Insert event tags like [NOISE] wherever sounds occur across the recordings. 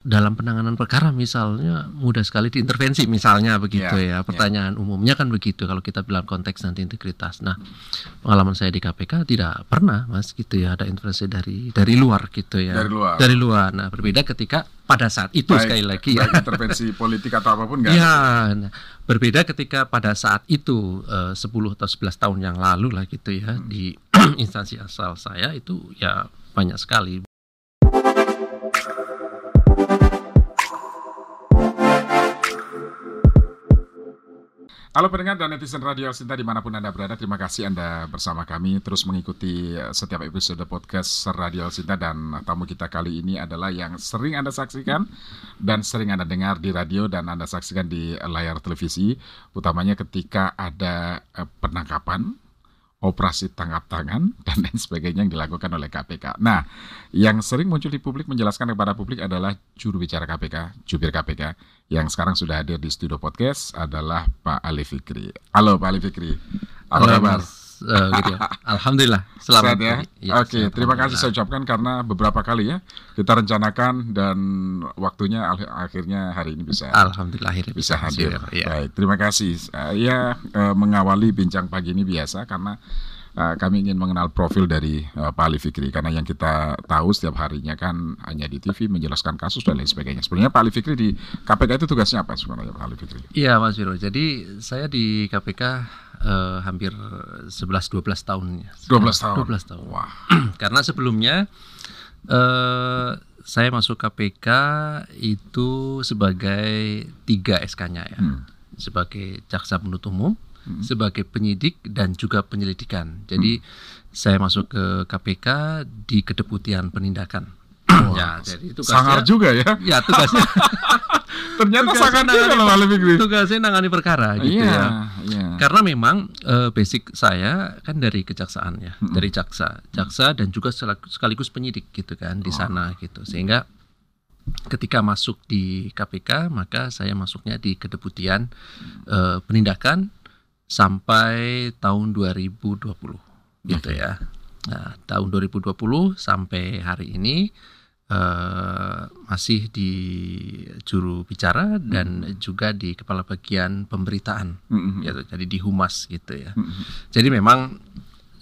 dalam penanganan perkara misalnya mudah sekali diintervensi misalnya begitu Ya, ya. Pertanyaan umumnya kan begitu kalau kita bilang konteks nanti integritas. Nah, pengalaman saya di KPK tidak pernah Mas gitu ya ada intervensi dari dari luar gitu ya. Dari luar. Dari luar. Nah, berbeda ketika pada saat itu Baik- sekali lagi ya. baik intervensi politik atau apa pun nggak? Ya, nah, berbeda ketika pada saat itu eh, 10 atau 11 tahun yang lalu lah gitu ya Hmm. di [CLEARS THROAT] instansi asal saya itu ya banyak sekali. Halo pendengar dan netizen Radio Sinta di mana pun Anda berada, terima kasih Anda bersama kami terus mengikuti eh, setiap episode podcast Radio Sinta dan tamu kita kali ini adalah yang sering Anda saksikan dan sering Anda dengar di radio dan Anda saksikan di layar televisi, utamanya ketika ada eh, penangkapan, operasi tangkap tangan [LAUGHS] dan lain sebagainya yang dilakukan oleh KPK. Nah, yang sering muncul di publik menjelaskan kepada publik adalah juru bicara KPK, jubir KPK, yang sekarang sudah hadir di studio podcast adalah Pak Ali Fikri. Halo Pak Ali Fikri, apa Halo, kabar? Mas. Eh, gitu ya. Alhamdulillah, selamat Sehat ya? Ya, Oke, sehat, terima kasih saya ucapkan karena beberapa kali ya kita rencanakan dan waktunya akhirnya hari ini bisa Alhamdulillah akhirnya bisa hadir. Ya. Baik, terima kasih. Saya eh, mengawali bincang pagi ini biasa karena eh, kami ingin mengenal profil dari eh, Pak Ali Fikri karena yang kita tahu setiap harinya kan hanya di TV menjelaskan kasus dan lain sebagainya. Sebenarnya Pak Ali Fikri di KPK itu tugasnya apa sebenarnya Pak Ali Fikri? Iya Mas Viro, jadi saya di KPK eh, hampir 11-12 tahun ya. 12 tahun. 12 tahun. Wah, [CLEARS THROAT] Karena sebelumnya eh saya masuk KPK itu sebagai tiga SK-nya ya, Hmm. sebagai jaksa penuntut umum, sebagai penyidik dan juga penyelidikan. Jadi Hmm. saya masuk ke KPK di kedeputian penindakan. ya, jadi tugasnya, sangar juga ya. Ya tugasnya, [LAUGHS] Ternyata juga nangani- loh Pak Ali Fikri. tugasnya nangani perkara gitu Iya, ya. iya. Karena memang eh, basic saya kan dari kejaksaan ya, dari jaksa, jaksa dan juga sekaligus penyidik gitu kan di sana gitu. Sehingga ketika masuk di KPK maka saya masuknya di kedeputian eh, penindakan sampai tahun 2020 gitu ya. Nah, tahun 2020 sampai hari ini eh, masih di juru bicara dan juga di kepala bagian pemberitaan Mm-mm. gitu. Jadi di humas gitu ya. Mm-mm. Jadi memang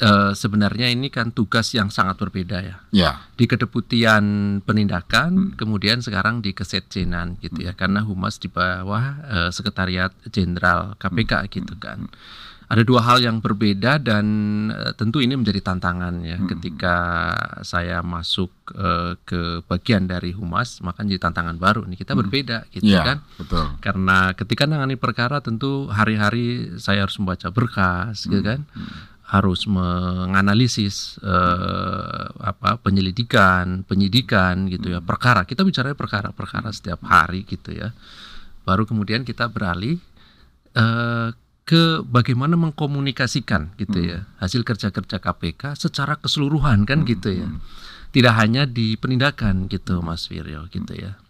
eh, sebenarnya ini kan tugas yang sangat berbeda ya. Ya, Di kedeputian penindakan, kemudian sekarang di kesetjenan gitu ya. Karena humas di bawah eh, sekretariat jenderal KPK gitu kan. Ada dua hal yang berbeda dan eh, tentu ini menjadi tantangan ya ketika saya masuk eh, ke bagian dari humas maka menjadi tantangan baru. Nih kita berbeda gitu ya, kan? betul. karena ketika nangani perkara tentu hari-hari saya harus membaca berkas gitu kan? Harus menganalisis eh, apa penyelidikan penyidikan gitu ya perkara. Kita bicara perkara-perkara setiap hari gitu ya. Baru kemudian kita beralih eh, ke bagaimana mengkomunikasikan gitu ya hasil kerja-kerja KPK secara keseluruhan kan gitu ya tidak hanya di penindakan gitu Mas Wiryo gitu ya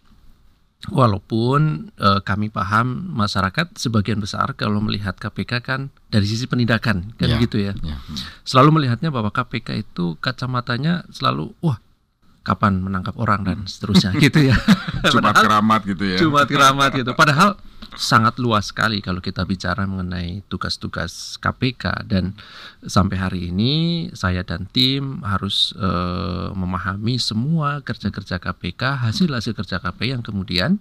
Walaupun eh, kami paham masyarakat sebagian besar kalau melihat KPK kan dari sisi penindakan kan Ya, gitu ya. ya. Selalu melihatnya bahwa KPK itu kacamatanya selalu wah kapan menangkap orang dan seterusnya [LAUGHS] gitu ya. Jumat Padahal- keramat gitu ya. Jumat keramat gitu. Padahal sangat luas sekali kalau kita bicara mengenai tugas-tugas KPK dan sampai hari ini saya dan tim harus eh, memahami semua kerja-kerja KPK, hasil-hasil kerja KPK yang kemudian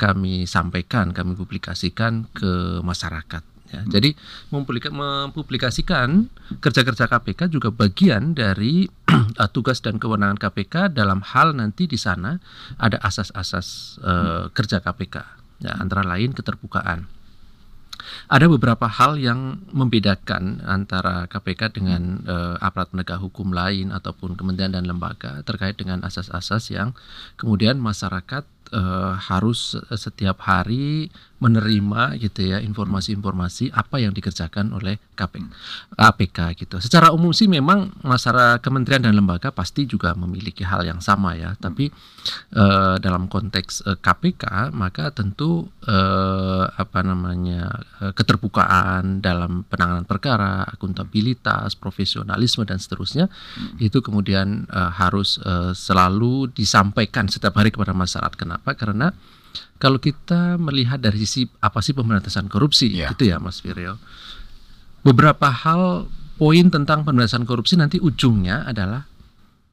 kami sampaikan, kami publikasikan ke masyarakat. Ya, jadi mempublika- mempublikasikan kerja-kerja KPK juga bagian dari [CLEARS THROAT] eh, tugas dan kewenangan KPK dalam hal nanti di sana ada asas-asas eh, kerja KPK. Ya, antara lain keterbukaan. Ada beberapa hal yang membedakan antara KPK dengan eh, aparat penegak hukum lain ataupun kementerian dan lembaga terkait dengan asas-asas yang kemudian masyarakat eh, harus setiap hari menerima gitu ya informasi-informasi apa yang dikerjakan oleh KPK, KPK gitu. Secara umum sih memang masyarakat kementerian dan lembaga pasti juga memiliki hal yang sama ya, tapi eh, dalam konteks eh, KPK maka tentu eh, apa namanya keterbukaan dalam penanganan perkara, akuntabilitas, profesionalisme dan seterusnya itu kemudian harus selalu disampaikan setiap hari kepada masyarakat. Kenapa? Karena kalau kita melihat dari sisi apa sih pemberantasan korupsi Iya. gitu ya Mas Viryo. Beberapa hal poin tentang pemberantasan korupsi nanti ujungnya adalah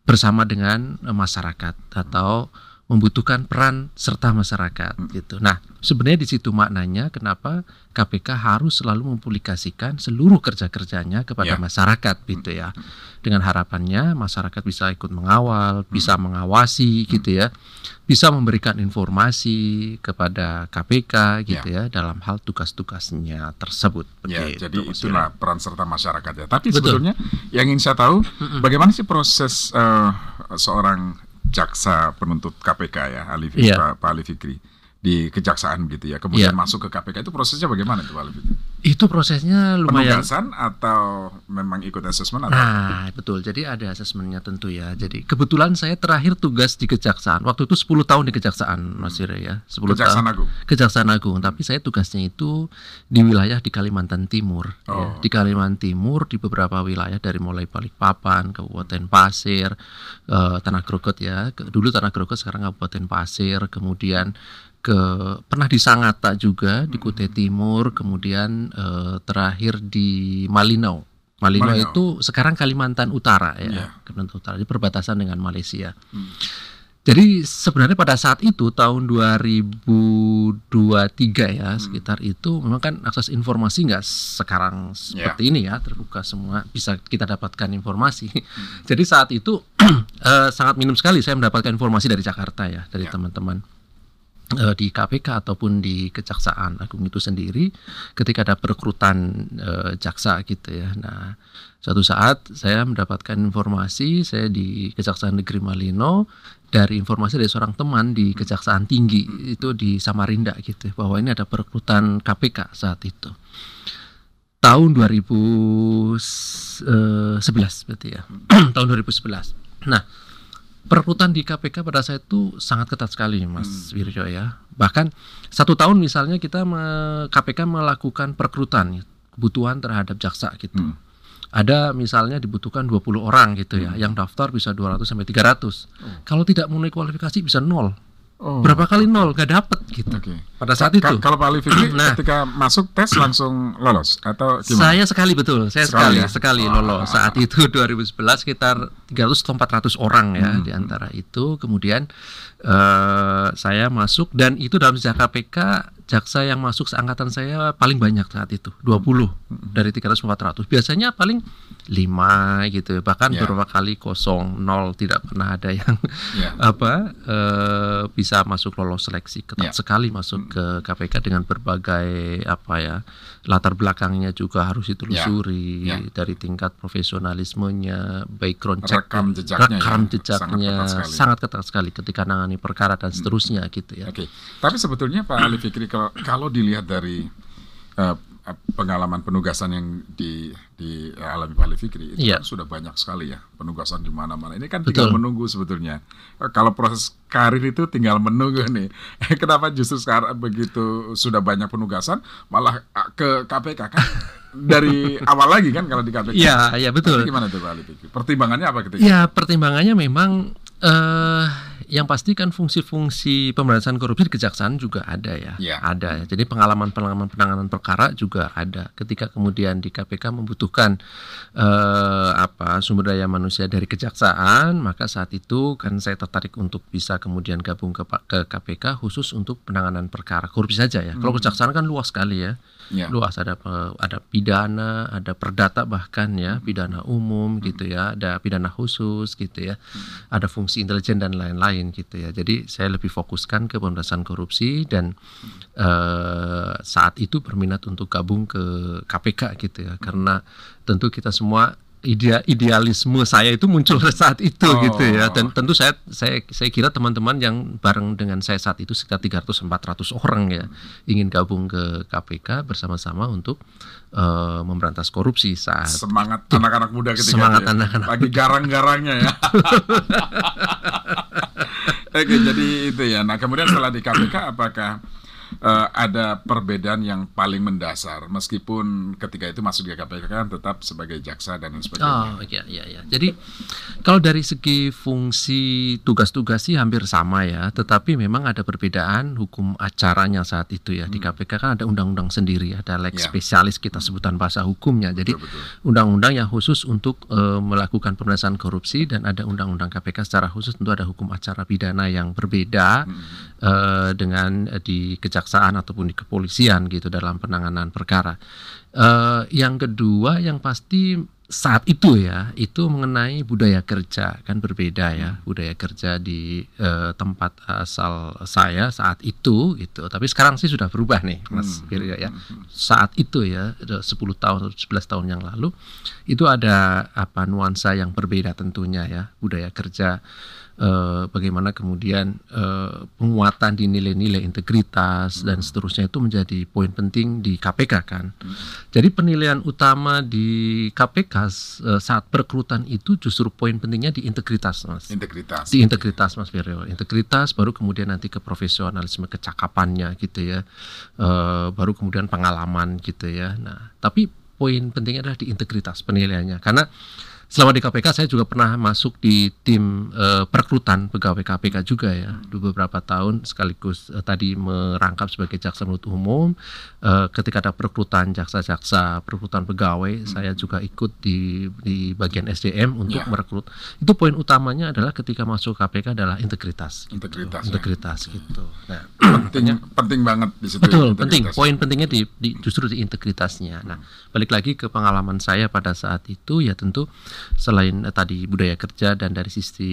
bersama dengan eh, masyarakat atau membutuhkan peran serta masyarakat gitu. Nah, sebenarnya di situ maknanya kenapa KPK harus selalu mempublikasikan seluruh kerja-kerjanya kepada Ya. masyarakat gitu ya. Dengan harapannya masyarakat bisa ikut mengawal, bisa mengawasi gitu ya. Bisa memberikan informasi kepada KPK gitu ya, dalam hal tugas-tugasnya tersebut. Ya, Begitu, jadi itulah peran serta masyarakat ya. Tapi Betul. sebetulnya yang ingin saya tahu, bagaimana sih proses eh, seorang jaksa penuntut KPK ya, Ali Fikri, Iya. Pak, Pak Ali Fikri di kejaksaan gitu ya. Kemudian Iya. masuk ke KPK itu prosesnya bagaimana itu Pak? Itu prosesnya lumayan Penugasan atau memang ikut asesmen atau? Nah, betul. Jadi ada asesmennya tentu ya. Jadi kebetulan saya terakhir tugas di kejaksaan. Waktu itu 10 tahun di kejaksaan, Mas Ire ya. 10 Kejaksaan tahun. Agung. Kejaksaan Agung, tapi saya tugasnya itu di wilayah di Kalimantan Timur. ya. Oh. Di Kalimantan Timur di beberapa wilayah dari mulai Balikpapan, Kabupaten Pasir, eh, Tanah Grogot ya. Dulu Tanah Grogot, sekarang Kabupaten Pasir, kemudian ke pernah di Sangatta juga di Kutai Timur, kemudian eh, terakhir di Malinau. Malinau, Malinau. itu sekarang Kalimantan Utara ya, Iya. Kalimantan Utara, di perbatasan dengan Malaysia. Hmm. Jadi sebenarnya pada saat itu tahun 2023 ya Hmm. sekitar itu memang kan akses informasi nggak sekarang seperti ini ya terbuka semua bisa kita dapatkan informasi. Hmm. [LAUGHS] Jadi saat itu [CLEARS THROAT] eh, sangat minim sekali saya mendapatkan informasi dari Jakarta ya dari Ya. teman-teman eh, di KPK ataupun di Kejaksaan Agung itu sendiri ketika ada perekrutan eh, jaksa gitu ya. Nah, suatu saat saya mendapatkan informasi saya di Kejaksaan Negeri Malino dari informasi dari seorang teman di Kejaksaan Tinggi itu di Samarinda gitu bahwa ini ada perekrutan KPK saat itu. Tahun 2011 berarti ya. [CLEARS THROAT] Tahun 2011. Nah, perekrutan di KPK pada saat itu sangat ketat sekali Mas Wirjo ya. Bahkan satu tahun misalnya kita me- KPK melakukan perekrutan kebutuhan terhadap jaksa gitu. Hmm. Ada misalnya dibutuhkan 20 orang gitu ya, yang daftar bisa 200 sampai 300. Kalau tidak memenuhi kualifikasi bisa nol. Oh. Berapa kali nol gak dapet gitu. Oke. Pada saat Ka- itu. kalau Pak Ali Fikri Nah. ketika masuk tes langsung lolos atau gimana? Saya sekali betul, saya Sekali sekali ya? sekali, Ah. lolos. Saat itu [LAUGHS] 2011 sekitar 300 atau 400 orang ya Hmm. di antara itu. Kemudian eh saya masuk dan itu dalam sejarah KPK jaksa yang masuk seangkatan saya paling banyak saat itu 20 Hmm. dari 300 400. Biasanya paling 5 gitu. Bahkan Ya. beberapa kali kosong nol tidak pernah ada yang Ya. [LAUGHS] apa eh, bisa masuk lolos seleksi ketat Ya. sekali masuk ke KPK dengan berbagai apa ya latar belakangnya juga harus ditelusuri Ya. dari tingkat profesionalismenya background check Rekam jejaknya ya. rekam Sangat jejaknya ketat sekali. sangat ketat sekali ketika nangani perkara dan seterusnya gitu ya Oke, tapi sebetulnya Pak Ali Fikri kalau kalau dilihat dari eh, pengalaman penugasan yang di di alami Pak Ali Fikri itu Iya. kan sudah banyak sekali ya penugasan di mana-mana. Ini kan tinggal Betul. menunggu sebetulnya. Eh, Kalau proses karir itu tinggal menunggu nih. [LAUGHS] Kenapa justru sekarang begitu sudah banyak penugasan malah ah, ke KPK kan dari awal lagi kan kalau di KPK. Iya, iya betul. Itu Gimana tuh Pak Ali Fikri? Pertimbangannya apa ketika? Ya pertimbangannya memang eh yang pasti kan fungsi-fungsi pemberantasan korupsi di kejaksaan juga ada ya, Ya. ada. ya. Jadi pengalaman-pengalaman penanganan perkara juga ada. Ketika kemudian di KPK membutuhkan eh apa sumber daya manusia dari kejaksaan, maka saat itu kan saya tertarik untuk bisa kemudian gabung ke, ke KPK khusus untuk penanganan perkara korupsi saja ya. Kalau kejaksaan kan luas sekali ya Ya. luas ada ada pidana, ada perdata bahkan ya, pidana umum gitu ya, ada pidana khusus gitu ya. Ada fungsi intelijen dan lain-lain gitu ya. Jadi saya lebih fokuskan ke pemberantasan korupsi dan eh, saat itu berminat untuk gabung ke KPK gitu ya. Karena tentu kita semua idea idealisme saya itu muncul [LAUGHS] saat itu Oh. gitu ya dan tentu saya saya saya kira teman-teman yang bareng dengan saya saat itu sekitar 300 400 orang ya ingin gabung ke KPK bersama-sama untuk eh, memberantas korupsi saat Semangat anak-anak muda ketika Semangat ya. anak-anak lagi garang-garangnya ya. [LAUGHS] Oke, jadi itu ya. Nah, kemudian setelah di KPK apakah eh, ada perbedaan yang paling mendasar meskipun ketika itu masuk di KPK kan tetap sebagai jaksa dan lain sebagainya. Oh iya iya iya. Jadi kalau dari segi fungsi tugas-tugas sih hampir sama ya, tetapi memang ada perbedaan hukum acaranya saat itu ya. Di KPK kan ada undang-undang sendiri, ada lex Ya. spesialis kita sebutan bahasa hukumnya. Jadi undang-undang yang khusus untuk eh, melakukan pemerintahan korupsi dan ada undang-undang KPK secara khusus tentu ada hukum acara pidana yang berbeda eh, dengan eh, di kejaksaan ataupun di kepolisian gitu dalam penanganan perkara. Eh, yang kedua yang pasti saat itu ya itu mengenai budaya kerja. Kan berbeda ya budaya kerja di eh, tempat asal saya saat itu gitu. Tapi sekarang sih sudah berubah nih Mas Firyo ya. saat itu ya udah 10 tahun atau 11 tahun yang lalu itu ada apa nuansa yang berbeda tentunya ya budaya kerja eh, bagaimana kemudian eh, penguatan di nilai-nilai integritas dan seterusnya itu menjadi poin penting di KPK kan. Jadi penilaian utama di KPK eh, saat perekrutan itu justru poin pentingnya di integritas, Mas. Integritas. Di integritas Mas Firyo. Integritas baru kemudian nanti ke profesionalisme kecakapannya gitu ya. Eh, baru kemudian pengalaman gitu ya. Nah, tapi poin pentingnya adalah di integritas penilaiannya karena selama di KPK saya juga pernah masuk di tim eh, perekrutan pegawai KPK juga ya dua beberapa tahun sekaligus eh, tadi merangkap sebagai jaksa penuntut umum Eh, ketika ada perekrutan jaksa-jaksa perekrutan pegawai saya juga ikut di di bagian SDM untuk Ya. merekrut itu poin utamanya adalah ketika masuk KPK adalah integritas gitu. Integritas, ya. integritas gitu nah penting penting banget di situ. Betul, integritas. penting. Poin pentingnya di, di- justru di integritasnya. Nah, balik lagi ke pengalaman saya pada saat itu ya tentu selain eh, tadi budaya kerja dan dari sisi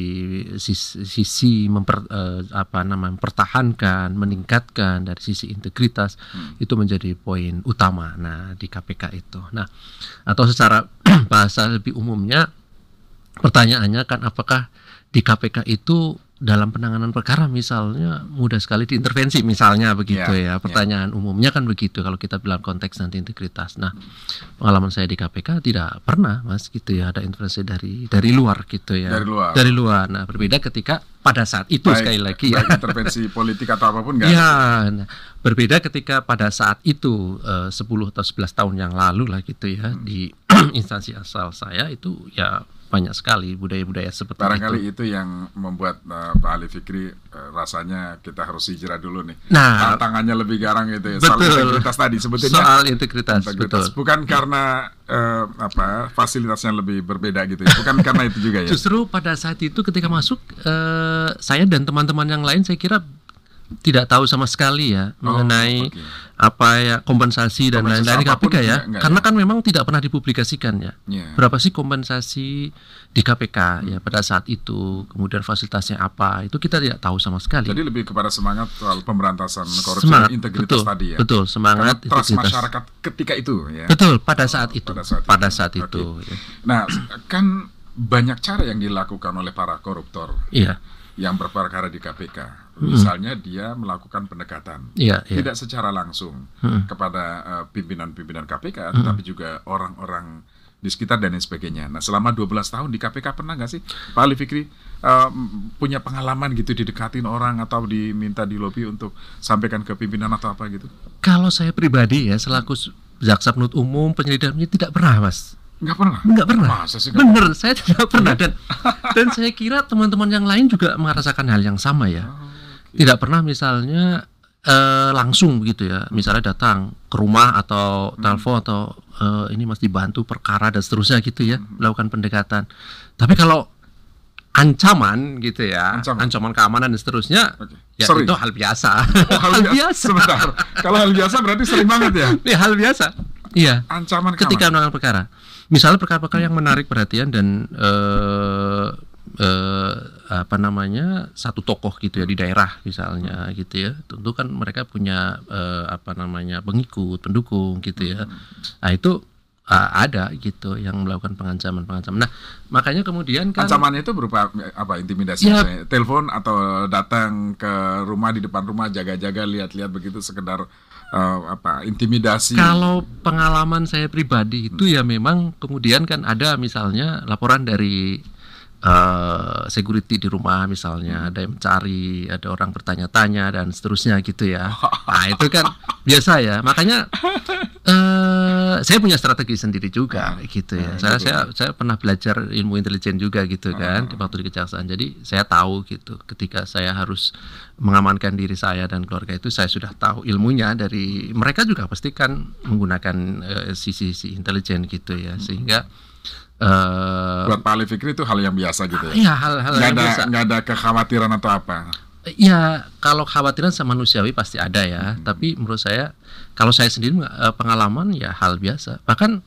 sisi, sisi memper, eh, apa namanya mempertahankan, meningkatkan dari sisi integritas itu menjadi poin utama. Nah, di KPK itu. Nah, atau secara [CLEARS THROAT] bahasa lebih umumnya pertanyaannya kan apakah di KPK itu dalam penanganan perkara misalnya mudah sekali diintervensi misalnya begitu Ya, ya pertanyaan umumnya kan begitu kalau kita bilang konteks nanti integritas nah pengalaman saya di KPK tidak pernah mas gitu ya ada intervensi dari dari luar gitu ya Dari luar. dari luar nah berbeda ketika pada saat itu Baik- sekali lagi ya [LAUGHS] intervensi politik atau apa pun enggak? Ya, nah, berbeda ketika pada saat itu eh, 10 atau 11 tahun yang lalu lah gitu ya Hmm. di [CLEARS THROAT] instansi asal saya itu ya banyak sekali budaya-budaya seperti Barangkali itu. itu yang membuat eh, Pak Ali Fikri eh, rasanya kita harus hijrah dulu nih. Nah, Tantangannya lebih garang itu ya. Soal betul. integritas tadi sebetulnya. Soal integritas, integritas. betul. Bukan karena eh, apa fasilitasnya lebih berbeda gitu ya. Bukan karena itu juga ya. Justru pada saat itu ketika masuk eh, saya dan teman-teman yang lain saya kira tidak tahu sama sekali ya Oh, mengenai oke. Apa ya kompensasi dan lain-lain KPK ya. enggak Karena ya? kan memang tidak pernah dipublikasikan ya. Iya. Berapa sih kompensasi di KPK Hmm. ya pada saat itu, kemudian fasilitasnya apa, itu kita tidak tahu sama sekali. Jadi lebih kepada semangat soal pemberantasan korupsi semangat integritas betul, tadi ya. Betul, semangat Karena trust integritas. masyarakat ketika itu ya. Betul, pada saat itu. pada saat Pada itu. saat itu. ya. Nah, kan banyak cara yang dilakukan oleh para koruptor Iya. yang berperkara di KPK. Misalnya dia melakukan pendekatan Iya, iya. tidak secara langsung Hmm. kepada eh, pimpinan-pimpinan KPK, tetapi juga orang-orang di sekitar dan lain sebagainya. Nah, selama 12 tahun di KPK pernah nggak sih Pak Ali Fikri eh, punya pengalaman gitu didekatin orang atau diminta di lobby untuk sampaikan ke pimpinan atau apa gitu? Kalau saya pribadi ya selaku jaksa penuntut umum penyelidiknya tidak pernah, Mas. Nggak pernah. Enggak pernah. Masa sih nggak Bener, saya tidak pernah dan [LAUGHS] dan saya kira teman-teman yang lain juga merasakan hal yang sama ya. Tidak pernah misalnya eh, langsung begitu ya, misalnya datang ke rumah atau telepon atau eh, ini mas dibantu perkara dan seterusnya gitu ya, melakukan pendekatan. Tapi kalau ancaman gitu ya, Ancaman. ancaman, keamanan dan seterusnya, ya Sering. itu hal biasa. Oh, hal [LAUGHS] biasa. Sebentar. Kalau hal biasa berarti sering banget ya. Ini hal biasa. Iya. Ancaman ketika menangani perkara. Misalnya perkara-perkara yang menarik perhatian dan eh, eh, apa namanya satu tokoh gitu ya di daerah misalnya gitu ya, tentu kan mereka punya eh, apa namanya pengikut, pendukung gitu ya. Nah itu uh, ada gitu yang melakukan pengancaman-pengancaman. Nah, makanya kemudian kan Ancamannya itu berupa apa? Intimidasi, Ya. misalnya telepon atau datang ke rumah di depan rumah jaga-jaga lihat-lihat begitu sekedar eh, apa? Intimidasi. kalau pengalaman saya pribadi itu ya memang kemudian kan ada misalnya laporan dari eh, security di rumah misalnya ada yang mencari, ada orang bertanya-tanya dan seterusnya gitu ya. [LAUGHS] Nah, itu kan biasa ya. Makanya eh saya punya strategi sendiri juga gitu ya. Ah, Saya gitu. saya saya pernah belajar ilmu intelijen juga gitu kan di waktu di kejaksaan. Jadi saya tahu gitu ketika saya harus mengamankan diri saya dan keluarga itu saya sudah tahu ilmunya dari mereka juga pasti kan menggunakan eh, sisi-sisi intelijen gitu ya sehingga eh Buat Pak Ali Fikri itu hal yang biasa gitu ya. iya hal-hal yang ada biasa. nggak ada kekhawatiran atau apa. Ya, kalau khawatiran sama manusiawi pasti ada ya. Tapi menurut saya, kalau saya sendiri eh, pengalaman ya hal biasa. Bahkan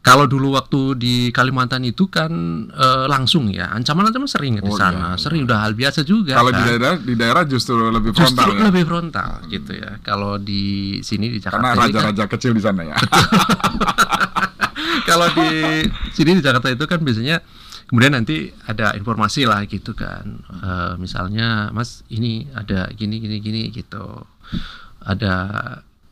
kalau dulu waktu di Kalimantan itu kan eh, langsung ya, ancaman-ancaman sering di Oh, sana, iya, sering udah hal biasa juga. Kalau di kan. daerah di daerah justru lebih Justru frontal ya. lebih frontal gitu ya. Kalau di sini di Karena Jakarta kan- raja-raja kecil di sana ya. [LAUGHS] kalau di sini di Jakarta itu kan biasanya kemudian nanti ada informasi lah gitu kan. Eh, misalnya mas ini ada gini gini gini gitu. Ada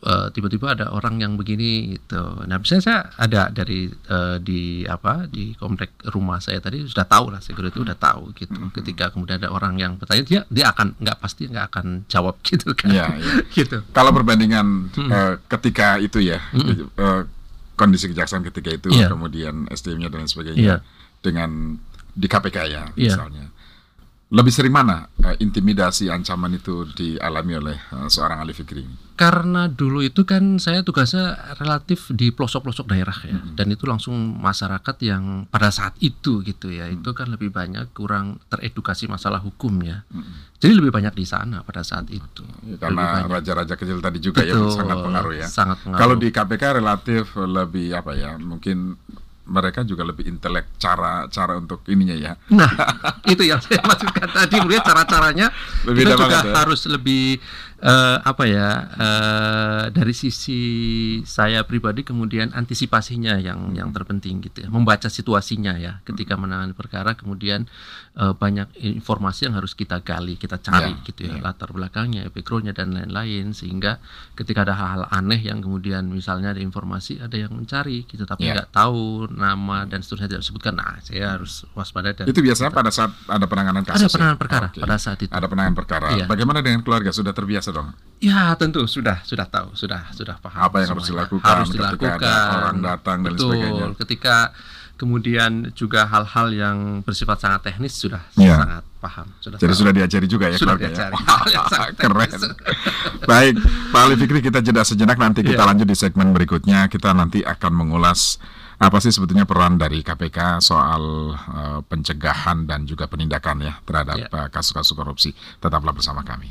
eh, tiba-tiba ada orang yang begini gitu. Nah biasanya saya ada dari eh, di apa di komplek rumah saya tadi sudah tahu lah security udah tahu gitu. Ketika kemudian ada orang yang bertanya dia dia akan nggak pasti nggak akan jawab [LAUGHS] gitu kan. Iya, iya. gitu. Kalau perbandingan eh, ketika itu ya, eh, kondisi kejaksaan ketika itu, Iya. kemudian SDM-nya dan sebagainya, Iya. dengan di KPK ya, Iya. misalnya, lebih sering mana eh, intimidasi, ancaman itu dialami oleh eh, seorang Ali Fikri? karena dulu itu kan saya tugasnya relatif di pelosok-pelosok daerah ya dan itu langsung masyarakat yang pada saat itu gitu ya itu kan lebih banyak kurang teredukasi masalah hukum ya jadi lebih banyak di sana pada saat itu Ya, Lebih karena raja-raja kecil tadi juga ya Betul, sangat pengaruh ya. sangat pengaruh. Kalau di KPK relatif lebih apa ya, mungkin mereka juga lebih intelek cara cara untuk ininya ya. Nah, itu yang saya maksudkan tadi, kemudian cara-caranya Lebih kita juga ya. harus lebih eh, apa ya eh, dari sisi saya pribadi kemudian antisipasinya yang yang terpenting gitu ya, membaca situasinya ya ketika menangani perkara kemudian eh, banyak informasi yang harus kita gali, kita cari Ya, gitu ya, ya. latar belakangnya, backgroundnya dan lain-lain sehingga ketika ada hal-hal aneh yang kemudian misalnya ada informasi ada yang mencari gitu tapi Ya. nggak tahu nama dan seterusnya tidak disebutkan, nah saya harus waspada dan Itu biasanya pada saat ada penanganan kasus. ada ya? penanganan perkara Oke. pada saat itu. Ada penanganan perkara. Iya. Bagaimana dengan keluarga? Sudah terbiasa dong. Ya tentu sudah sudah tahu sudah sudah paham. Apa yang harus dilakukan Harus ketika ada dilakukan. orang datang dan Betul. sebagainya. Ketika kemudian juga hal-hal yang bersifat sangat teknis sudah Iya. sangat paham. Sudah Jadi tahu. sudah diajari juga ya Sudah keluarga diajari. ya. Hal yang sangat Keren. Baik, Pak Ali Fikri kita jeda sejenak nanti kita Iya. lanjut di segmen berikutnya. Kita nanti akan mengulas apa sih sebetulnya peran dari KPK soal eh, pencegahan dan juga penindakan ya terhadap Iya. eh, kasus-kasus korupsi. Tetaplah bersama kami.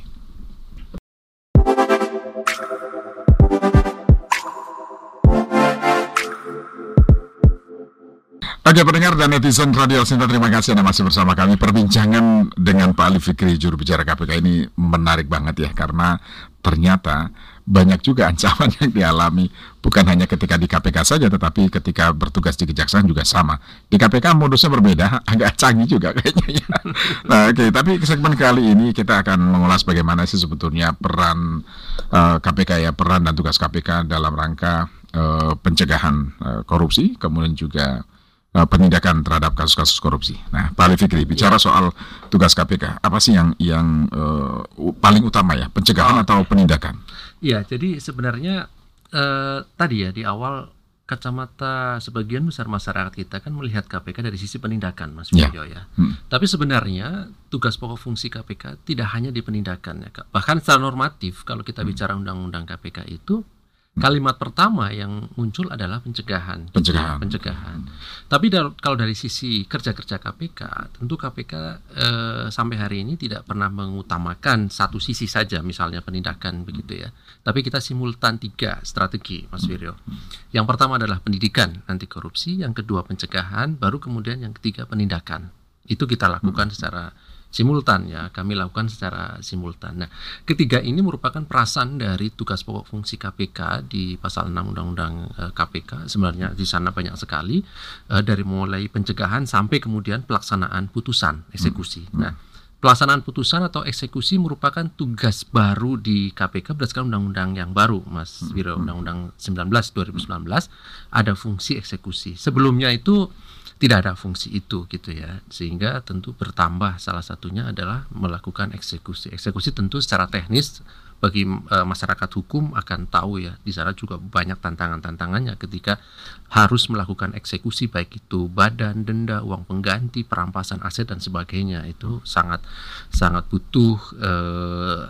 Oke pendengar dan netizen Radio Sinta terima kasih Anda masih bersama kami Perbincangan dengan Pak Ali Fikri juru bicara KPK ini menarik banget ya Karena ternyata banyak juga [LAUGHS] ancaman yang dialami Bukan hanya ketika di KPK saja tetapi ketika bertugas di kejaksaan juga sama Di KPK modusnya berbeda [LAUGHS] agak canggih juga kayaknya ya. [LAUGHS] Nah oke tapi segmen kali ini kita akan mengulas bagaimana sih sebetulnya peran eh, KPK ya Peran dan tugas KPK dalam rangka eh, pencegahan eh, korupsi Kemudian juga eh, penindakan terhadap kasus-kasus korupsi. Nah, Pak Ali Fikri bicara soal tugas KPK, apa sih yang yang eh, u- paling utama ya, pencegahan atau penindakan? Iya, jadi sebenarnya eh, tadi ya di awal kacamata sebagian besar masyarakat kita kan melihat KPK dari sisi penindakan, Mas Ya. Widyo ya. Hmm. Tapi sebenarnya tugas pokok fungsi KPK tidak hanya di penindakan ya, Kak. Bahkan secara normatif kalau kita Hmm. bicara undang-undang KPK itu kalimat pertama yang muncul adalah pencegahan. Pencegahan. pencegahan. Tapi dal- kalau dari sisi kerja-kerja KPK, tentu KPK eh, sampai hari ini tidak pernah mengutamakan satu sisi saja, misalnya penindakan begitu ya. Tapi kita simultan tiga strategi, Mas Wiryo. Yang pertama adalah pendidikan anti korupsi, yang kedua pencegahan, baru kemudian yang ketiga penindakan. Itu kita lakukan secara simultan ya kami lakukan secara simultan. Nah ketiga ini merupakan perasan dari tugas pokok fungsi KPK di pasal 6 Undang-Undang KPK sebenarnya di sana banyak sekali uh, dari mulai pencegahan sampai kemudian pelaksanaan putusan eksekusi. Hmm. Nah pelaksanaan putusan atau eksekusi merupakan tugas baru di KPK berdasarkan undang-undang yang baru Mas hmm. Wiro Undang-Undang 19 2019 ada fungsi eksekusi. Sebelumnya itu tidak ada fungsi itu gitu ya. Sehingga tentu bertambah salah satunya adalah melakukan eksekusi. Eksekusi tentu secara teknis bagi e, masyarakat hukum akan tahu ya di sana juga banyak tantangan-tantangannya ketika harus melakukan eksekusi baik itu badan denda uang pengganti perampasan aset dan sebagainya. Itu sangat sangat butuh e,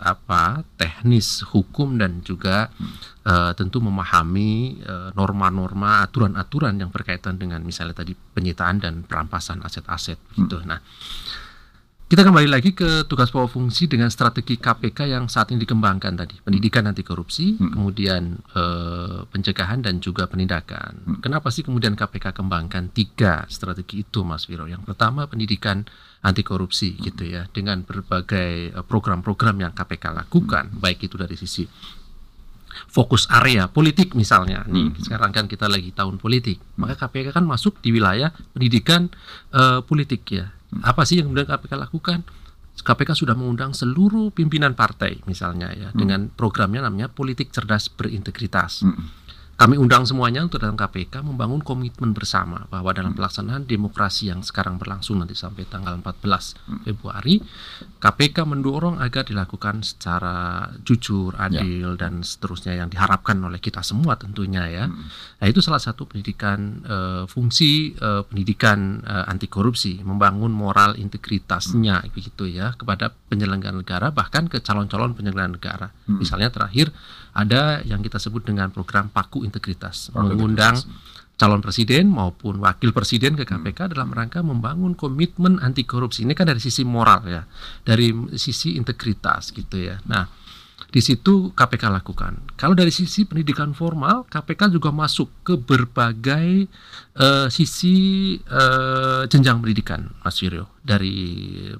apa teknis hukum dan juga e, tentu memahami norma-norma aturan-aturan yang berkaitan dengan misalnya tadi penyitaan dan perampasan aset-aset gitu. Nah kita kembali lagi ke tugas pokok fungsi dengan strategi KPK yang saat ini dikembangkan tadi, pendidikan anti korupsi, hmm. kemudian eh, pencegahan dan juga penindakan. Hmm. Kenapa sih kemudian KPK kembangkan tiga strategi itu, Mas Wiro? Yang pertama pendidikan anti korupsi hmm. gitu ya, dengan berbagai eh, program-program yang KPK lakukan, hmm. baik itu dari sisi fokus area politik misalnya nih hmm. sekarang kan kita lagi tahun politik maka KPK kan masuk di wilayah pendidikan uh, politik ya apa sih yang kemudian KPK lakukan? KPK sudah mengundang seluruh pimpinan partai misalnya ya hmm. dengan programnya namanya politik cerdas berintegritas. Hmm. Kami undang semuanya untuk datang KPK membangun komitmen bersama bahwa dalam hmm. pelaksanaan demokrasi yang sekarang berlangsung nanti sampai tanggal 14 hmm. Februari, KPK mendorong agar dilakukan secara jujur, ya. adil ya. dan seterusnya yang diharapkan oleh kita semua tentunya ya. Hmm. Nah itu salah satu pendidikan uh, fungsi uh, pendidikan uh, anti korupsi, membangun moral integritasnya hmm. begitu ya kepada penyelenggara negara bahkan ke calon-calon penyelenggara negara. Hmm. Misalnya terakhir ada yang kita sebut dengan program paku integritas, paku mengundang integritas. calon presiden maupun wakil presiden ke KPK hmm. dalam rangka membangun komitmen anti korupsi. Ini kan dari sisi moral ya, dari sisi integritas gitu ya. Nah, di situ KPK lakukan. Kalau dari sisi pendidikan formal, KPK juga masuk ke berbagai uh, sisi uh, jenjang pendidikan, Mas Wiryo. Dari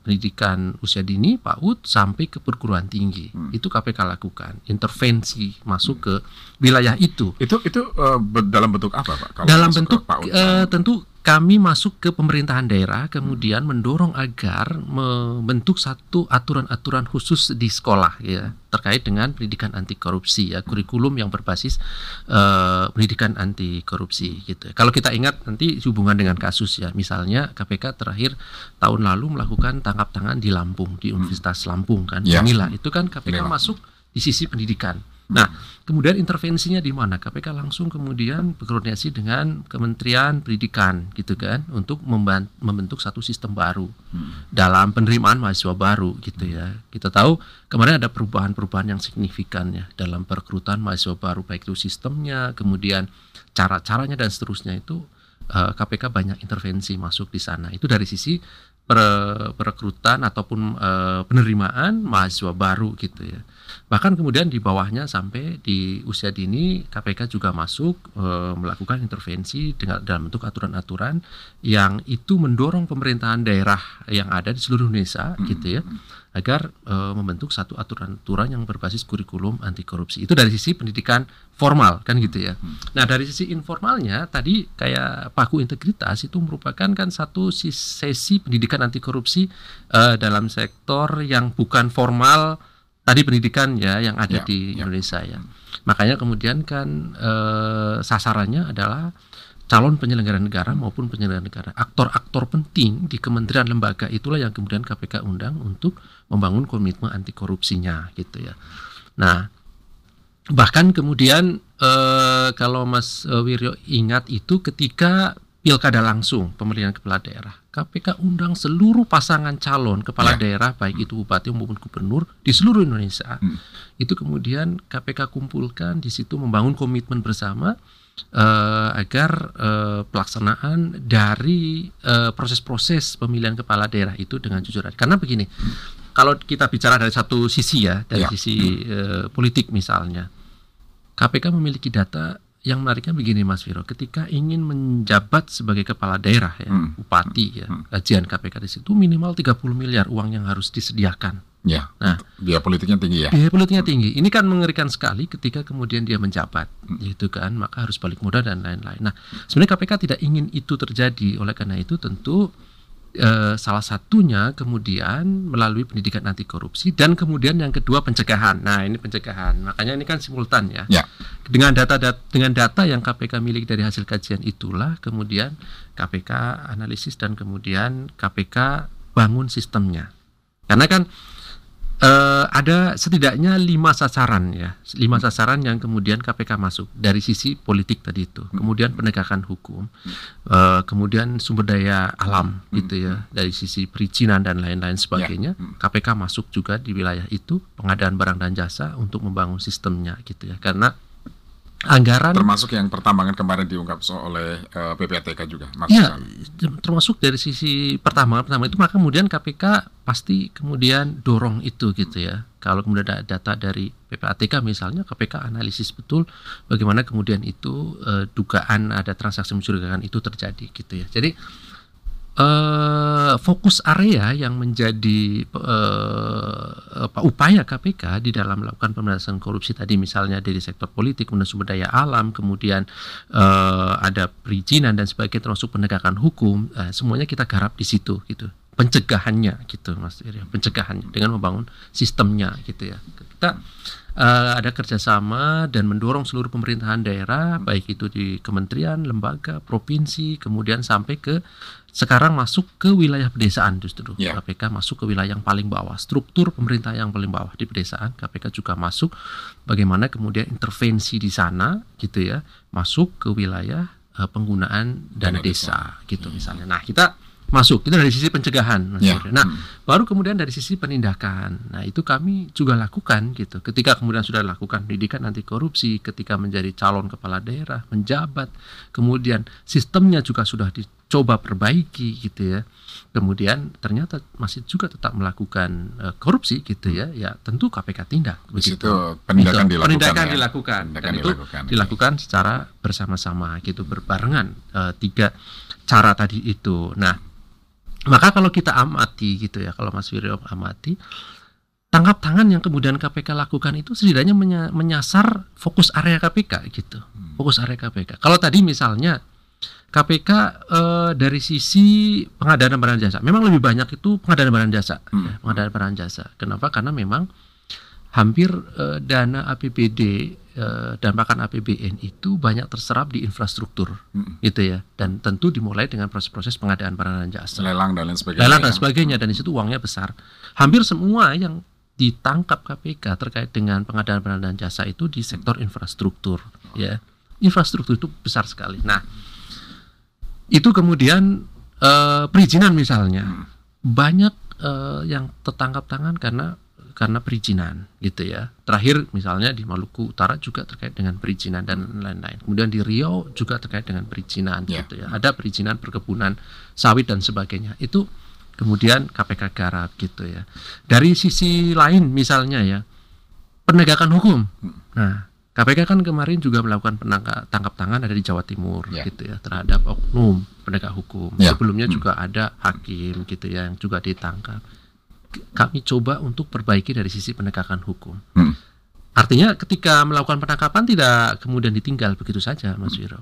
pendidikan usia dini, PAUD, sampai ke perguruan tinggi. Hmm. Itu KPK lakukan. Intervensi masuk ke wilayah itu. Itu itu uh, dalam bentuk apa, Pak? Kalau dalam bentuk PAUD, uh, tentu kami masuk ke pemerintahan daerah kemudian mendorong agar membentuk satu aturan-aturan khusus di sekolah ya terkait dengan pendidikan anti korupsi ya kurikulum yang berbasis uh, pendidikan anti korupsi gitu. Kalau kita ingat nanti hubungan dengan kasus ya misalnya KPK terakhir tahun lalu melakukan tangkap tangan di Lampung di Universitas Lampung kan. Ya. Inilah itu kan KPK masuk di sisi pendidikan Nah, kemudian intervensinya di mana? KPK langsung kemudian berkoordinasi dengan Kementerian Pendidikan gitu kan untuk membentuk satu sistem baru hmm. dalam penerimaan mahasiswa baru gitu ya. Kita tahu kemarin ada perubahan-perubahan yang signifikan ya dalam perekrutan mahasiswa baru baik itu sistemnya, kemudian cara-caranya dan seterusnya itu uh, eh, KPK banyak intervensi masuk di sana. Itu dari sisi perekrutan ataupun uh, penerimaan mahasiswa baru gitu ya. Bahkan kemudian di bawahnya sampai di usia dini KPK juga masuk e, melakukan intervensi dengan dalam bentuk aturan-aturan yang itu mendorong pemerintahan daerah yang ada di seluruh Indonesia hmm. gitu ya agar e, membentuk satu aturan-aturan yang berbasis kurikulum anti korupsi. Itu dari sisi pendidikan formal kan gitu ya. Hmm. Nah, dari sisi informalnya tadi kayak paku integritas itu merupakan kan satu sesi pendidikan anti korupsi e, dalam sektor yang bukan formal tadi pendidikan ya yang ada ya, di ya. Indonesia ya. Makanya kemudian kan eh, sasarannya adalah calon penyelenggara negara maupun penyelenggara negara. Aktor-aktor penting di kementerian lembaga itulah yang kemudian KPK undang untuk membangun komitmen anti korupsinya gitu ya. Nah, bahkan kemudian eh, kalau Mas Wiryo ingat itu ketika pilkada langsung pemilihan kepala daerah. KPK undang seluruh pasangan calon kepala ya. daerah baik itu bupati maupun gubernur di seluruh Indonesia. Hmm. Itu kemudian KPK kumpulkan di situ membangun komitmen bersama uh, agar uh, pelaksanaan dari uh, proses-proses pemilihan kepala daerah itu dengan jujur. Karena begini, hmm. kalau kita bicara dari satu sisi ya, dari ya. sisi uh, politik misalnya, KPK memiliki data yang menariknya begini Mas Viro, ketika ingin menjabat sebagai kepala daerah ya, Hmm. bupati ya, gajian KPK di situ minimal 30 miliar uang yang harus disediakan. Ya. Nah. biaya politiknya tinggi ya. Biaya politiknya tinggi. Ini kan mengerikan sekali ketika kemudian dia menjabat, gitu kan, maka harus balik modal dan lain-lain. Nah, sebenarnya KPK tidak ingin itu terjadi. Oleh karena itu tentu eh, salah satunya kemudian melalui pendidikan anti korupsi dan kemudian yang kedua pencegahan. Nah, ini pencegahan. Makanya ini kan simultan ya. Ya. Dengan data dat- dengan data yang KPK milik dari hasil kajian itulah kemudian KPK analisis dan kemudian KPK bangun sistemnya. Karena kan eh, ada setidaknya lima sasaran ya, lima sasaran yang kemudian KPK masuk. Dari sisi politik tadi itu, kemudian penegakan hukum, eh, kemudian sumber daya alam gitu ya, dari sisi perizinan dan lain-lain sebagainya, KPK masuk juga di wilayah itu. Pengadaan barang dan jasa untuk membangun sistemnya gitu ya, karena anggaran Termasuk yang pertambangan kemarin diungkap oleh eh, PPATK juga. Mas Ya, termasuk dari sisi pertama pertama itu maka kemudian KPK pasti kemudian dorong itu gitu ya. Kalau kemudian ada data dari PPATK misalnya KPK analisis betul bagaimana kemudian itu eh, dugaan ada transaksi mencurigakan itu terjadi gitu ya. Jadi eh, fokus area yang menjadi apa, upaya KPK di dalam melakukan pemberantasan korupsi tadi misalnya dari sektor politik, kemudian sumber daya alam, kemudian eh, ada perizinan dan sebagainya termasuk penegakan hukum, eh, semuanya kita garap di situ gitu. Pencegahannya gitu Mas Irya, pencegahannya dengan membangun sistemnya gitu ya. Kita eh, ada kerjasama dan mendorong seluruh pemerintahan daerah baik itu di kementerian, lembaga, provinsi, kemudian sampai ke sekarang masuk ke wilayah pedesaan justru. Ya. KPK masuk ke wilayah yang paling bawah. Struktur pemerintah yang paling bawah di pedesaan KPK juga masuk. Bagaimana kemudian intervensi di sana gitu ya masuk ke wilayah eh, penggunaan Dana dana desa, gitu misalnya. Nah kita masuk. Itu dari sisi pencegahan. Yuri. nah baru kemudian dari sisi penindakan. Nah itu kami juga lakukan gitu. Ketika kemudian sudah lakukan pendidikan anti korupsi ketika menjadi calon kepala daerah menjabat kemudian sistemnya juga sudah dicoba perbaiki gitu ya. Kemudian ternyata masih juga tetap melakukan eh, korupsi gitu ya. Ya tentu KPK tindak Di situ begitu penindakan Itu, dilakukan. penindakan ya. dilakukan. Penindakan dan itu dilakukan. dilakukan secara bersama-sama gitu berbarengan eh, tiga cara tadi itu. Nah maka kalau kita amati gitu ya kalau Mas Wiryo amati tangkap tangan yang kemudian KPK lakukan itu setidaknya menya- menyasar fokus area KPK gitu. Fokus area KPK kalau tadi misalnya KPK eh, dari sisi pengadaan barang jasa. Memang lebih banyak itu pengadaan barang jasa. Hmm. pengadaan barang jasa. Kenapa? Karena memang hampir eh, dana APBD eh, dan bahkan APBN itu banyak terserap di infrastruktur Hmm. gitu ya. Dan tentu dimulai dengan proses-proses pengadaan barang dan jasa. Lelang dan lain sebagainya. lelang dan ya. sebagainya. Dan di situ uangnya besar. Hampir semua yang ditangkap KPK terkait dengan pengadaan barang dan jasa itu di sektor infrastruktur ya. Infrastruktur itu besar sekali. Nah itu kemudian eh, perizinan misalnya. Banyak eh, yang tertangkap tangan karena karena perizinan gitu ya. Terakhir misalnya di Maluku Utara juga terkait dengan perizinan dan lain-lain. Kemudian di Riau juga terkait dengan perizinan Ya. gitu ya. Ada perizinan perkebunan sawit dan sebagainya. Itu kemudian KPK garap gitu ya. Dari sisi lain misalnya ya penegakan hukum. Nah KPK kan kemarin juga melakukan penangka, tangkap tangan ada di Jawa Timur Ya. gitu ya terhadap oknum penegak hukum. Ya. Sebelumnya Hmm. juga ada hakim gitu ya yang juga ditangkap. Kami coba untuk perbaiki dari sisi penegakan hukum. Hmm. Artinya ketika melakukan penangkapan tidak kemudian ditinggal begitu saja Mas Wiro.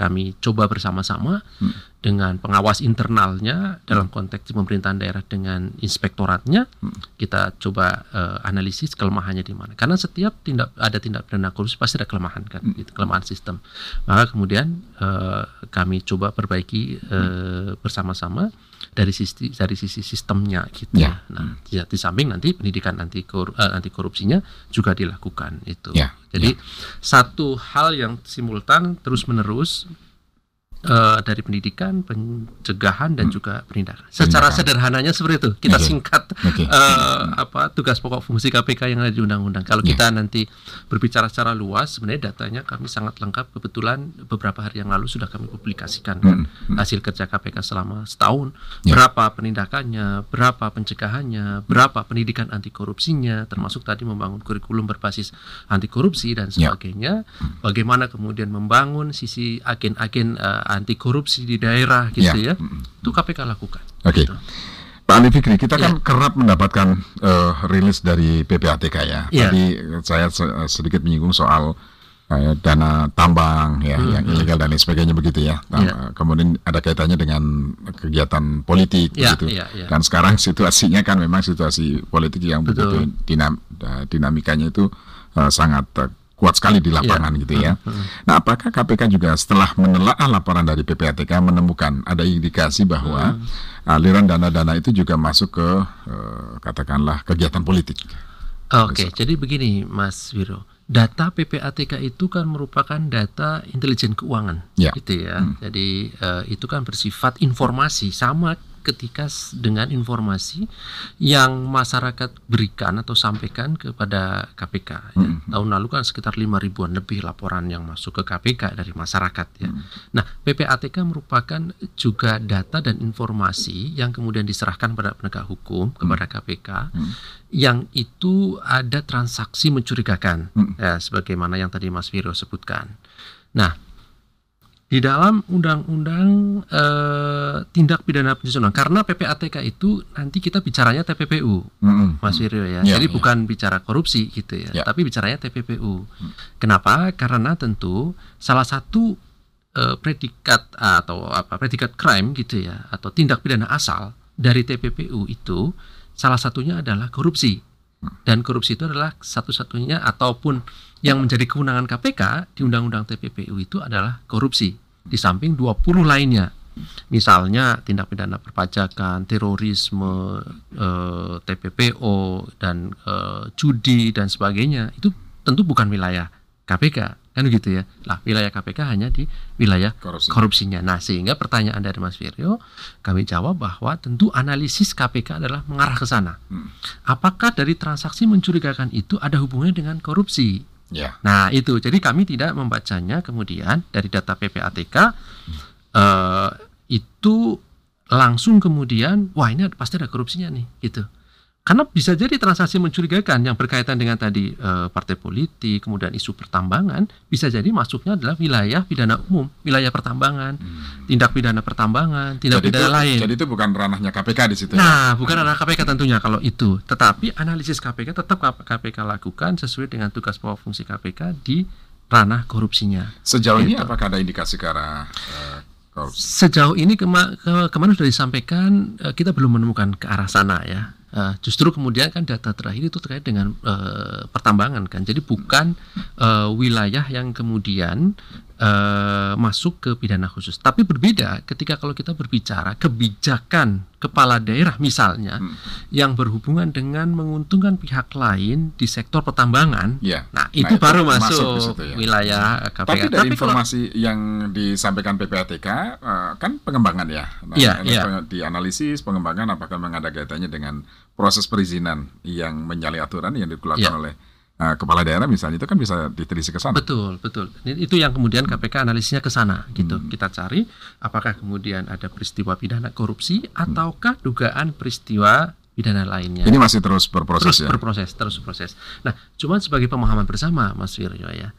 Kami coba bersama-sama Hmm. dengan pengawas internalnya dalam konteks pemerintahan daerah dengan inspektoratnya Hmm. kita coba eh, analisis kelemahannya di mana. Karena setiap tindak ada tindak pidana korupsi pasti ada kelemahan kan, Hmm. gitu, kelemahan sistem. Maka kemudian eh, kami coba perbaiki eh, bersama-sama dari sisi dari sisi sistemnya gitu. Ya. Nah, ya, di samping nanti pendidikan anti kor, eh, anti korupsinya juga dilakukan itu. Ya, Jadi satu hal yang simultan terus menerus uh, dari pendidikan, pencegahan dan hmm. juga penindakan. Secara penindakan. sederhananya seperti itu. Kita okay. singkat okay. Uh, eh, apa tugas pokok fungsi KPK yang ada di undang-undang. Kalau yeah. kita nanti berbicara secara luas, sebenarnya datanya kami sangat lengkap. Kebetulan beberapa hari yang lalu sudah kami publikasikan kan hmm. hasil kerja KPK selama setahun. Yeah. Berapa penindakannya, berapa pencegahannya, berapa pendidikan anti korupsinya, termasuk tadi membangun kurikulum berbasis anti korupsi dan ya. sebagainya. Yeah. Bagaimana kemudian membangun sisi agen-agen uh, anti korupsi di daerah gitu ya, ya. itu KPK lakukan. Oke. Okay. Gitu. Pak Ali Fikri, kita ya. kan kerap mendapatkan uh, rilis dari PPATK ya. ya. Tadi saya sedikit menyinggung soal uh, dana tambang ya, hmm. yang ilegal dan lain sebagainya begitu ya. Nah, ya. Kemudian ada kaitannya dengan kegiatan politik ya, begitu. Ya, ya. Dan sekarang [LAUGHS] situasinya kan memang situasi politik yang Betul. begitu dinam, dinamikanya itu uh, sangat uh, kuat sekali di lapangan yeah. gitu ya. Mm-hmm. Nah, apakah KPK juga setelah menelaah laporan dari PPATK menemukan ada indikasi bahwa mm. aliran dana-dana itu juga masuk ke uh, katakanlah kegiatan politik? Oke, okay, jadi begini Mas Wiro. Data PPATK itu kan merupakan data intelijen keuangan, yeah. gitu ya. Hmm. Jadi uh, itu kan bersifat informasi sama ketika dengan informasi yang masyarakat berikan atau sampaikan kepada KPK. Ya. Hmm. Tahun lalu kan sekitar lima ribuan lebih laporan yang masuk ke KPK dari masyarakat. Ya. Hmm. Nah, PPATK merupakan juga data dan informasi yang kemudian diserahkan pada penegak hukum kepada hmm. KPK hmm. yang itu ada transaksi mencurigakan, hmm. ya, sebagaimana yang tadi Mas Viro sebutkan. Nah, di dalam undang-undang e, tindak pidana pencucian karena PPATK itu nanti kita bicaranya TPPU mm-hmm. Mas Wiryo ya yeah, jadi yeah. bukan bicara korupsi gitu ya yeah. tapi bicaranya TPPU mm. kenapa karena tentu salah satu e, predikat atau apa predikat crime gitu ya atau tindak pidana asal dari TPPU itu salah satunya adalah korupsi mm. dan korupsi itu adalah satu-satunya ataupun yang menjadi kewenangan KPK di Undang-Undang TPPU itu adalah korupsi di samping 20 lainnya. Misalnya tindak pidana perpajakan, terorisme, eh, TPPO dan eh, judi dan sebagainya itu tentu bukan wilayah KPK kan gitu ya. Lah wilayah KPK hanya di wilayah Korupsi. korupsinya. Nah sehingga pertanyaan dari Mas Firyo kami jawab bahwa tentu analisis KPK adalah mengarah ke sana. Hmm. Apakah dari transaksi mencurigakan itu ada hubungannya dengan korupsi? Yeah. Nah itu, jadi kami tidak membacanya kemudian dari data PPATK hmm. uh, itu langsung kemudian, wah ini pasti ada korupsinya nih, gitu. Karena bisa jadi transaksi mencurigakan yang berkaitan dengan tadi e, partai politik, kemudian isu pertambangan, bisa jadi masuknya adalah wilayah pidana umum, wilayah pertambangan, hmm. tindak pidana pertambangan, tindak jadi pidana itu, lain. Jadi itu bukan ranahnya KPK di situ. Ya? Nah, ya? bukan ranah KPK tentunya kalau itu. Tetapi analisis KPK tetap KPK lakukan sesuai dengan tugas pokok fungsi KPK di ranah korupsinya. Sejauh gitu. ini apakah ada indikasi ke arah uh, Sejauh ini kema ke kemarin sudah disampaikan uh, kita belum menemukan ke arah sana ya Uh, justru kemudian kan data terakhir itu terkait dengan uh, pertambangan kan, jadi bukan uh, wilayah yang kemudian uh, masuk ke pidana khusus. Tapi berbeda ketika kalau kita berbicara kebijakan kepala daerah misalnya hmm. yang berhubungan dengan menguntungkan pihak lain di sektor pertambangan. Ya. Nah, itu nah, baru itu masuk, masuk situ, ya. wilayah KPK. Tapi dari Tapi informasi kalau, yang disampaikan PPATK uh, kan pengembangan ya. Nah, ya, ya. dianalisis pengembangan apakah memang ada kaitannya dengan proses perizinan yang menyalahi aturan yang dikeluarkan ya. oleh Nah, kepala daerah misalnya itu kan bisa diterisi ke sana. Betul, betul. Itu yang kemudian KPK analisisnya ke sana gitu. Hmm. Kita cari apakah kemudian ada peristiwa pidana korupsi ataukah dugaan peristiwa pidana lainnya. Ini masih terus berproses terus ya. berproses, terus berproses. Nah, cuman sebagai pemahaman bersama Mas Wirjo ya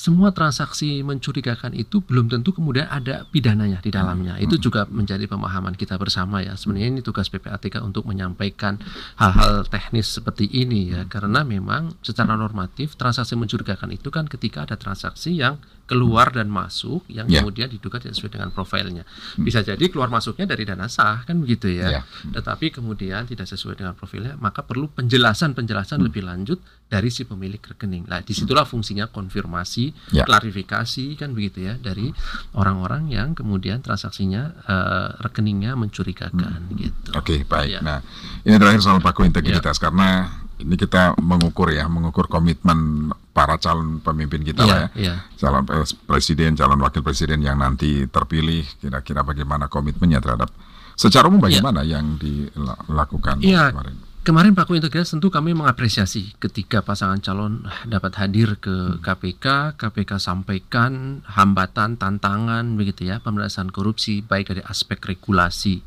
semua transaksi mencurigakan itu belum tentu kemudian ada pidananya di dalamnya. Itu juga menjadi pemahaman kita bersama ya. Sebenarnya ini tugas PPATK untuk menyampaikan hal-hal teknis seperti ini ya. Karena memang secara normatif transaksi mencurigakan itu kan ketika ada transaksi yang keluar dan masuk yang yeah. kemudian diduga tidak sesuai dengan profilnya. Bisa jadi keluar masuknya dari dana sah kan begitu ya. Yeah. Tetapi kemudian tidak sesuai dengan profilnya, maka perlu penjelasan-penjelasan hmm. lebih lanjut dari si pemilik rekening. Nah, di situlah fungsinya konfirmasi, yeah. klarifikasi kan begitu ya dari orang-orang yang kemudian transaksinya uh, rekeningnya mencurigakan hmm. gitu. Oke, okay, baik. Ya. Nah, ini terakhir soal paku integritas ya. karena ini kita mengukur ya, mengukur komitmen para calon pemimpin kita Iya, lah ya, iya. calon pres- presiden, calon wakil presiden yang nanti terpilih, kira-kira bagaimana komitmennya terhadap secara umum bagaimana yang dilakukan Iya. kemarin? Kemarin Paku Integritas tentu kami mengapresiasi ketika pasangan calon dapat hadir ke KPK, KPK sampaikan hambatan, tantangan begitu ya, pemberantasan korupsi baik dari aspek regulasi,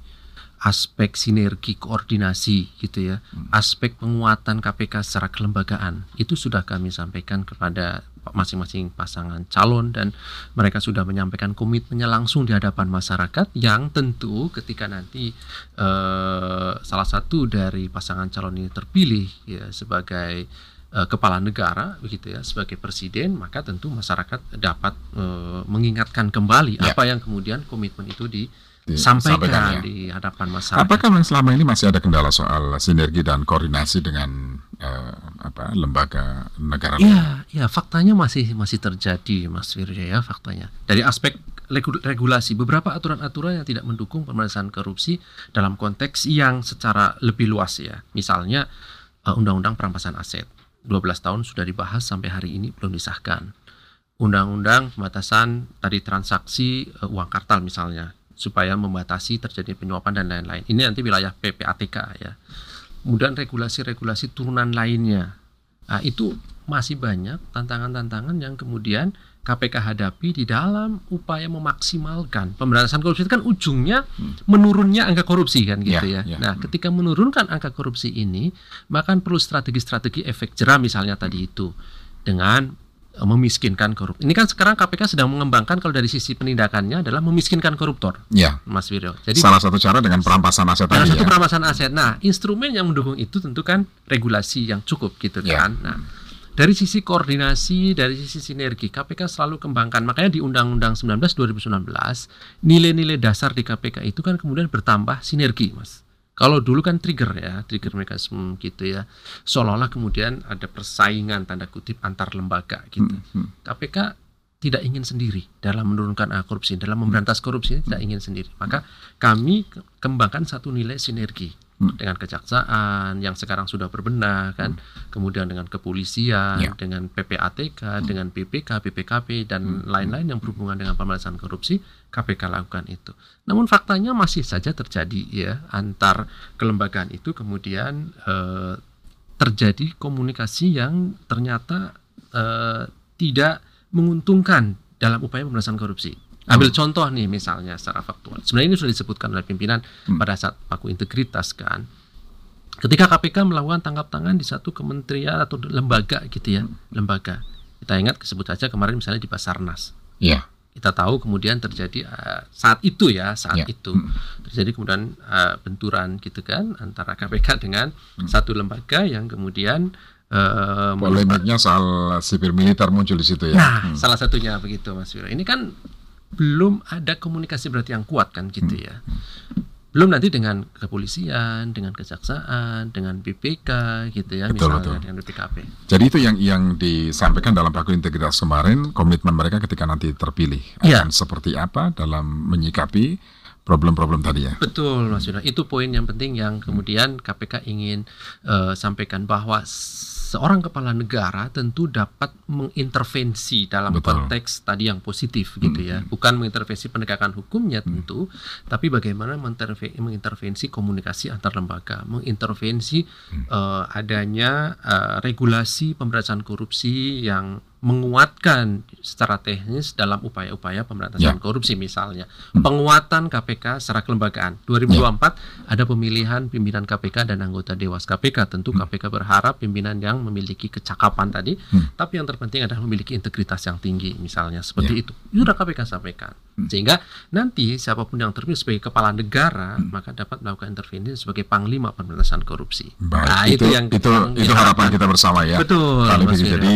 aspek sinergi koordinasi gitu ya, aspek penguatan KPK secara kelembagaan. Itu sudah kami sampaikan kepada masing-masing pasangan calon dan mereka sudah menyampaikan komitmennya langsung di hadapan masyarakat yang tentu ketika nanti eh, salah satu dari pasangan calon ini terpilih ya sebagai eh, kepala negara begitu ya sebagai presiden maka tentu masyarakat dapat eh, mengingatkan kembali Ya. apa yang kemudian komitmen itu Disampaikan, disampaikan ya. di hadapan masyarakat. Apakah memang selama ini masih ada kendala soal sinergi dan koordinasi dengan eh, apa lembaga negara? Iya, ya faktanya masih masih terjadi Mas Firja ya faktanya. Dari aspek regu- regulasi beberapa aturan-aturan yang tidak mendukung pemerintahan korupsi dalam konteks yang secara lebih luas ya. Misalnya eh, undang-undang perampasan aset. 12 tahun sudah dibahas sampai hari ini belum disahkan. Undang-undang pembatasan tadi transaksi eh, uang kartal misalnya supaya membatasi terjadi penyuapan dan lain-lain. Ini nanti wilayah PPATK ya. Kemudian regulasi-regulasi turunan lainnya. Nah, itu masih banyak tantangan-tantangan yang kemudian KPK hadapi di dalam upaya memaksimalkan pemberantasan korupsi itu kan ujungnya menurunnya angka korupsi kan gitu Ya, ya. ya. Nah, ketika menurunkan angka korupsi ini, maka perlu strategi-strategi efek jerah misalnya tadi itu dengan memiskinkan korup. Ini kan sekarang KPK sedang mengembangkan kalau dari sisi penindakannya adalah memiskinkan koruptor, Ya, Mas Wiryo. Jadi salah satu cara dengan perampasan aset Salah tadi satu ya. perampasan aset. Nah, instrumen yang mendukung itu tentu kan regulasi yang cukup gitu Ya. kan. Nah, dari sisi koordinasi, dari sisi sinergi, KPK selalu kembangkan. Makanya di Undang-Undang 19 2019, nilai-nilai dasar di KPK itu kan kemudian bertambah sinergi, Mas. Kalau dulu kan trigger ya, trigger mekanisme gitu ya. Seolah-olah kemudian ada persaingan tanda kutip antar lembaga gitu. Hmm, KPK tidak ingin sendiri dalam menurunkan korupsi, dalam memberantas korupsi tidak ingin sendiri. Maka kami ke- kembangkan satu nilai sinergi Hmm. dengan kejaksaan yang sekarang sudah berbenah kan, kemudian dengan kepolisian, Ya. dengan PPATK, dengan BPK, BPKP dan lain-lain yang berhubungan dengan pemberantasan korupsi, KPK lakukan itu. Namun faktanya masih saja terjadi ya antar kelembagaan itu kemudian eh, terjadi komunikasi yang ternyata eh, tidak menguntungkan dalam upaya pemberantasan korupsi. Ambil contoh nih misalnya secara faktual. Sebenarnya ini sudah disebutkan oleh pimpinan Hmm. pada saat paku integritas kan. Ketika KPK melakukan tangkap tangan di satu kementerian atau lembaga gitu ya, lembaga. Kita ingat sebut saja kemarin misalnya di Basarnas. Ya. Kita tahu kemudian terjadi eh, saat itu ya, saat Ya. itu Hmm. terjadi kemudian eh, benturan gitu kan antara KPK dengan Hmm. satu lembaga yang kemudian eh, Polemiknya soal sipil militer muncul di situ ya. Nah, Hmm. salah satunya begitu Mas Wiro. Ini kan belum ada komunikasi berarti yang kuat kan gitu Hmm. ya. Belum nanti dengan kepolisian, dengan kejaksaan, dengan BPK gitu ya, Betul, misalnya betul. dengan BPKP. Jadi itu yang yang disampaikan dalam Paku Integritas kemarin, komitmen mereka ketika nanti terpilih akan seperti apa dalam menyikapi problem-problem tadi ya. Betul Mas Wiro. Itu poin yang penting yang kemudian KPK ingin eh, sampaikan bahwa seorang kepala negara tentu dapat mengintervensi dalam Betul. konteks tadi yang positif gitu ya. Bukan mengintervensi penegakan hukumnya tentu, tapi bagaimana menginterve- mengintervensi komunikasi antar lembaga, mengintervensi eh, adanya eh, regulasi pemberantasan korupsi yang menguatkan secara teknis dalam upaya-upaya pemberantasan Ya. korupsi misalnya. Penguatan KPK secara kelembagaan. 2024 ada pemilihan pimpinan KPK dan anggota Dewas KPK tentu KPK berharap pimpinan yang memiliki kecakapan tadi Hmm. tapi yang terpenting adalah memiliki integritas yang tinggi misalnya seperti itu. Itu sudah KPK sampaikan. Sehingga nanti siapa pun yang terpilih sebagai kepala negara maka dapat melakukan intervensi sebagai panglima pemberantasan korupsi. Baik, nah itu, itu yang itu yang itu harapan kita bersama ya. Betul, Kali Mas ini. Firda. Jadi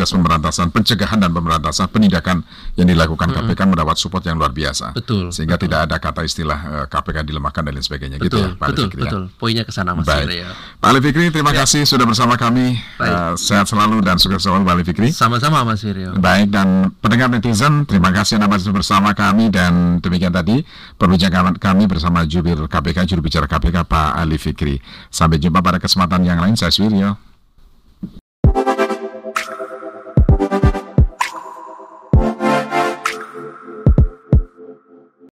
Ya. eh, tugas-tugas pemberantasan, pencegahan dan pemberantasan penindakan yang dilakukan KPK mendapat support yang luar biasa. Betul, Sehingga betul. tidak ada kata istilah eh, KPK dilemahkan dan lain sebagainya gitu betul ya, Pak betul Fikri ya. betul poinnya ke sana Mas Baik. Ya. Pak Ali Fikri, terima kasih sudah bersama kami. Baik. Eh, sehat selalu dan sukses selalu Pak Ali Fikri. sama-sama Mas Firyo Baik dan pendengar netizen. Terima kasih Anda masih bersama kami dan demikian tadi perbincangan kami bersama jubir KPK, juru bicara KPK Pak Ali Fikri. Sampai jumpa pada kesempatan yang lain. Saya Suryo.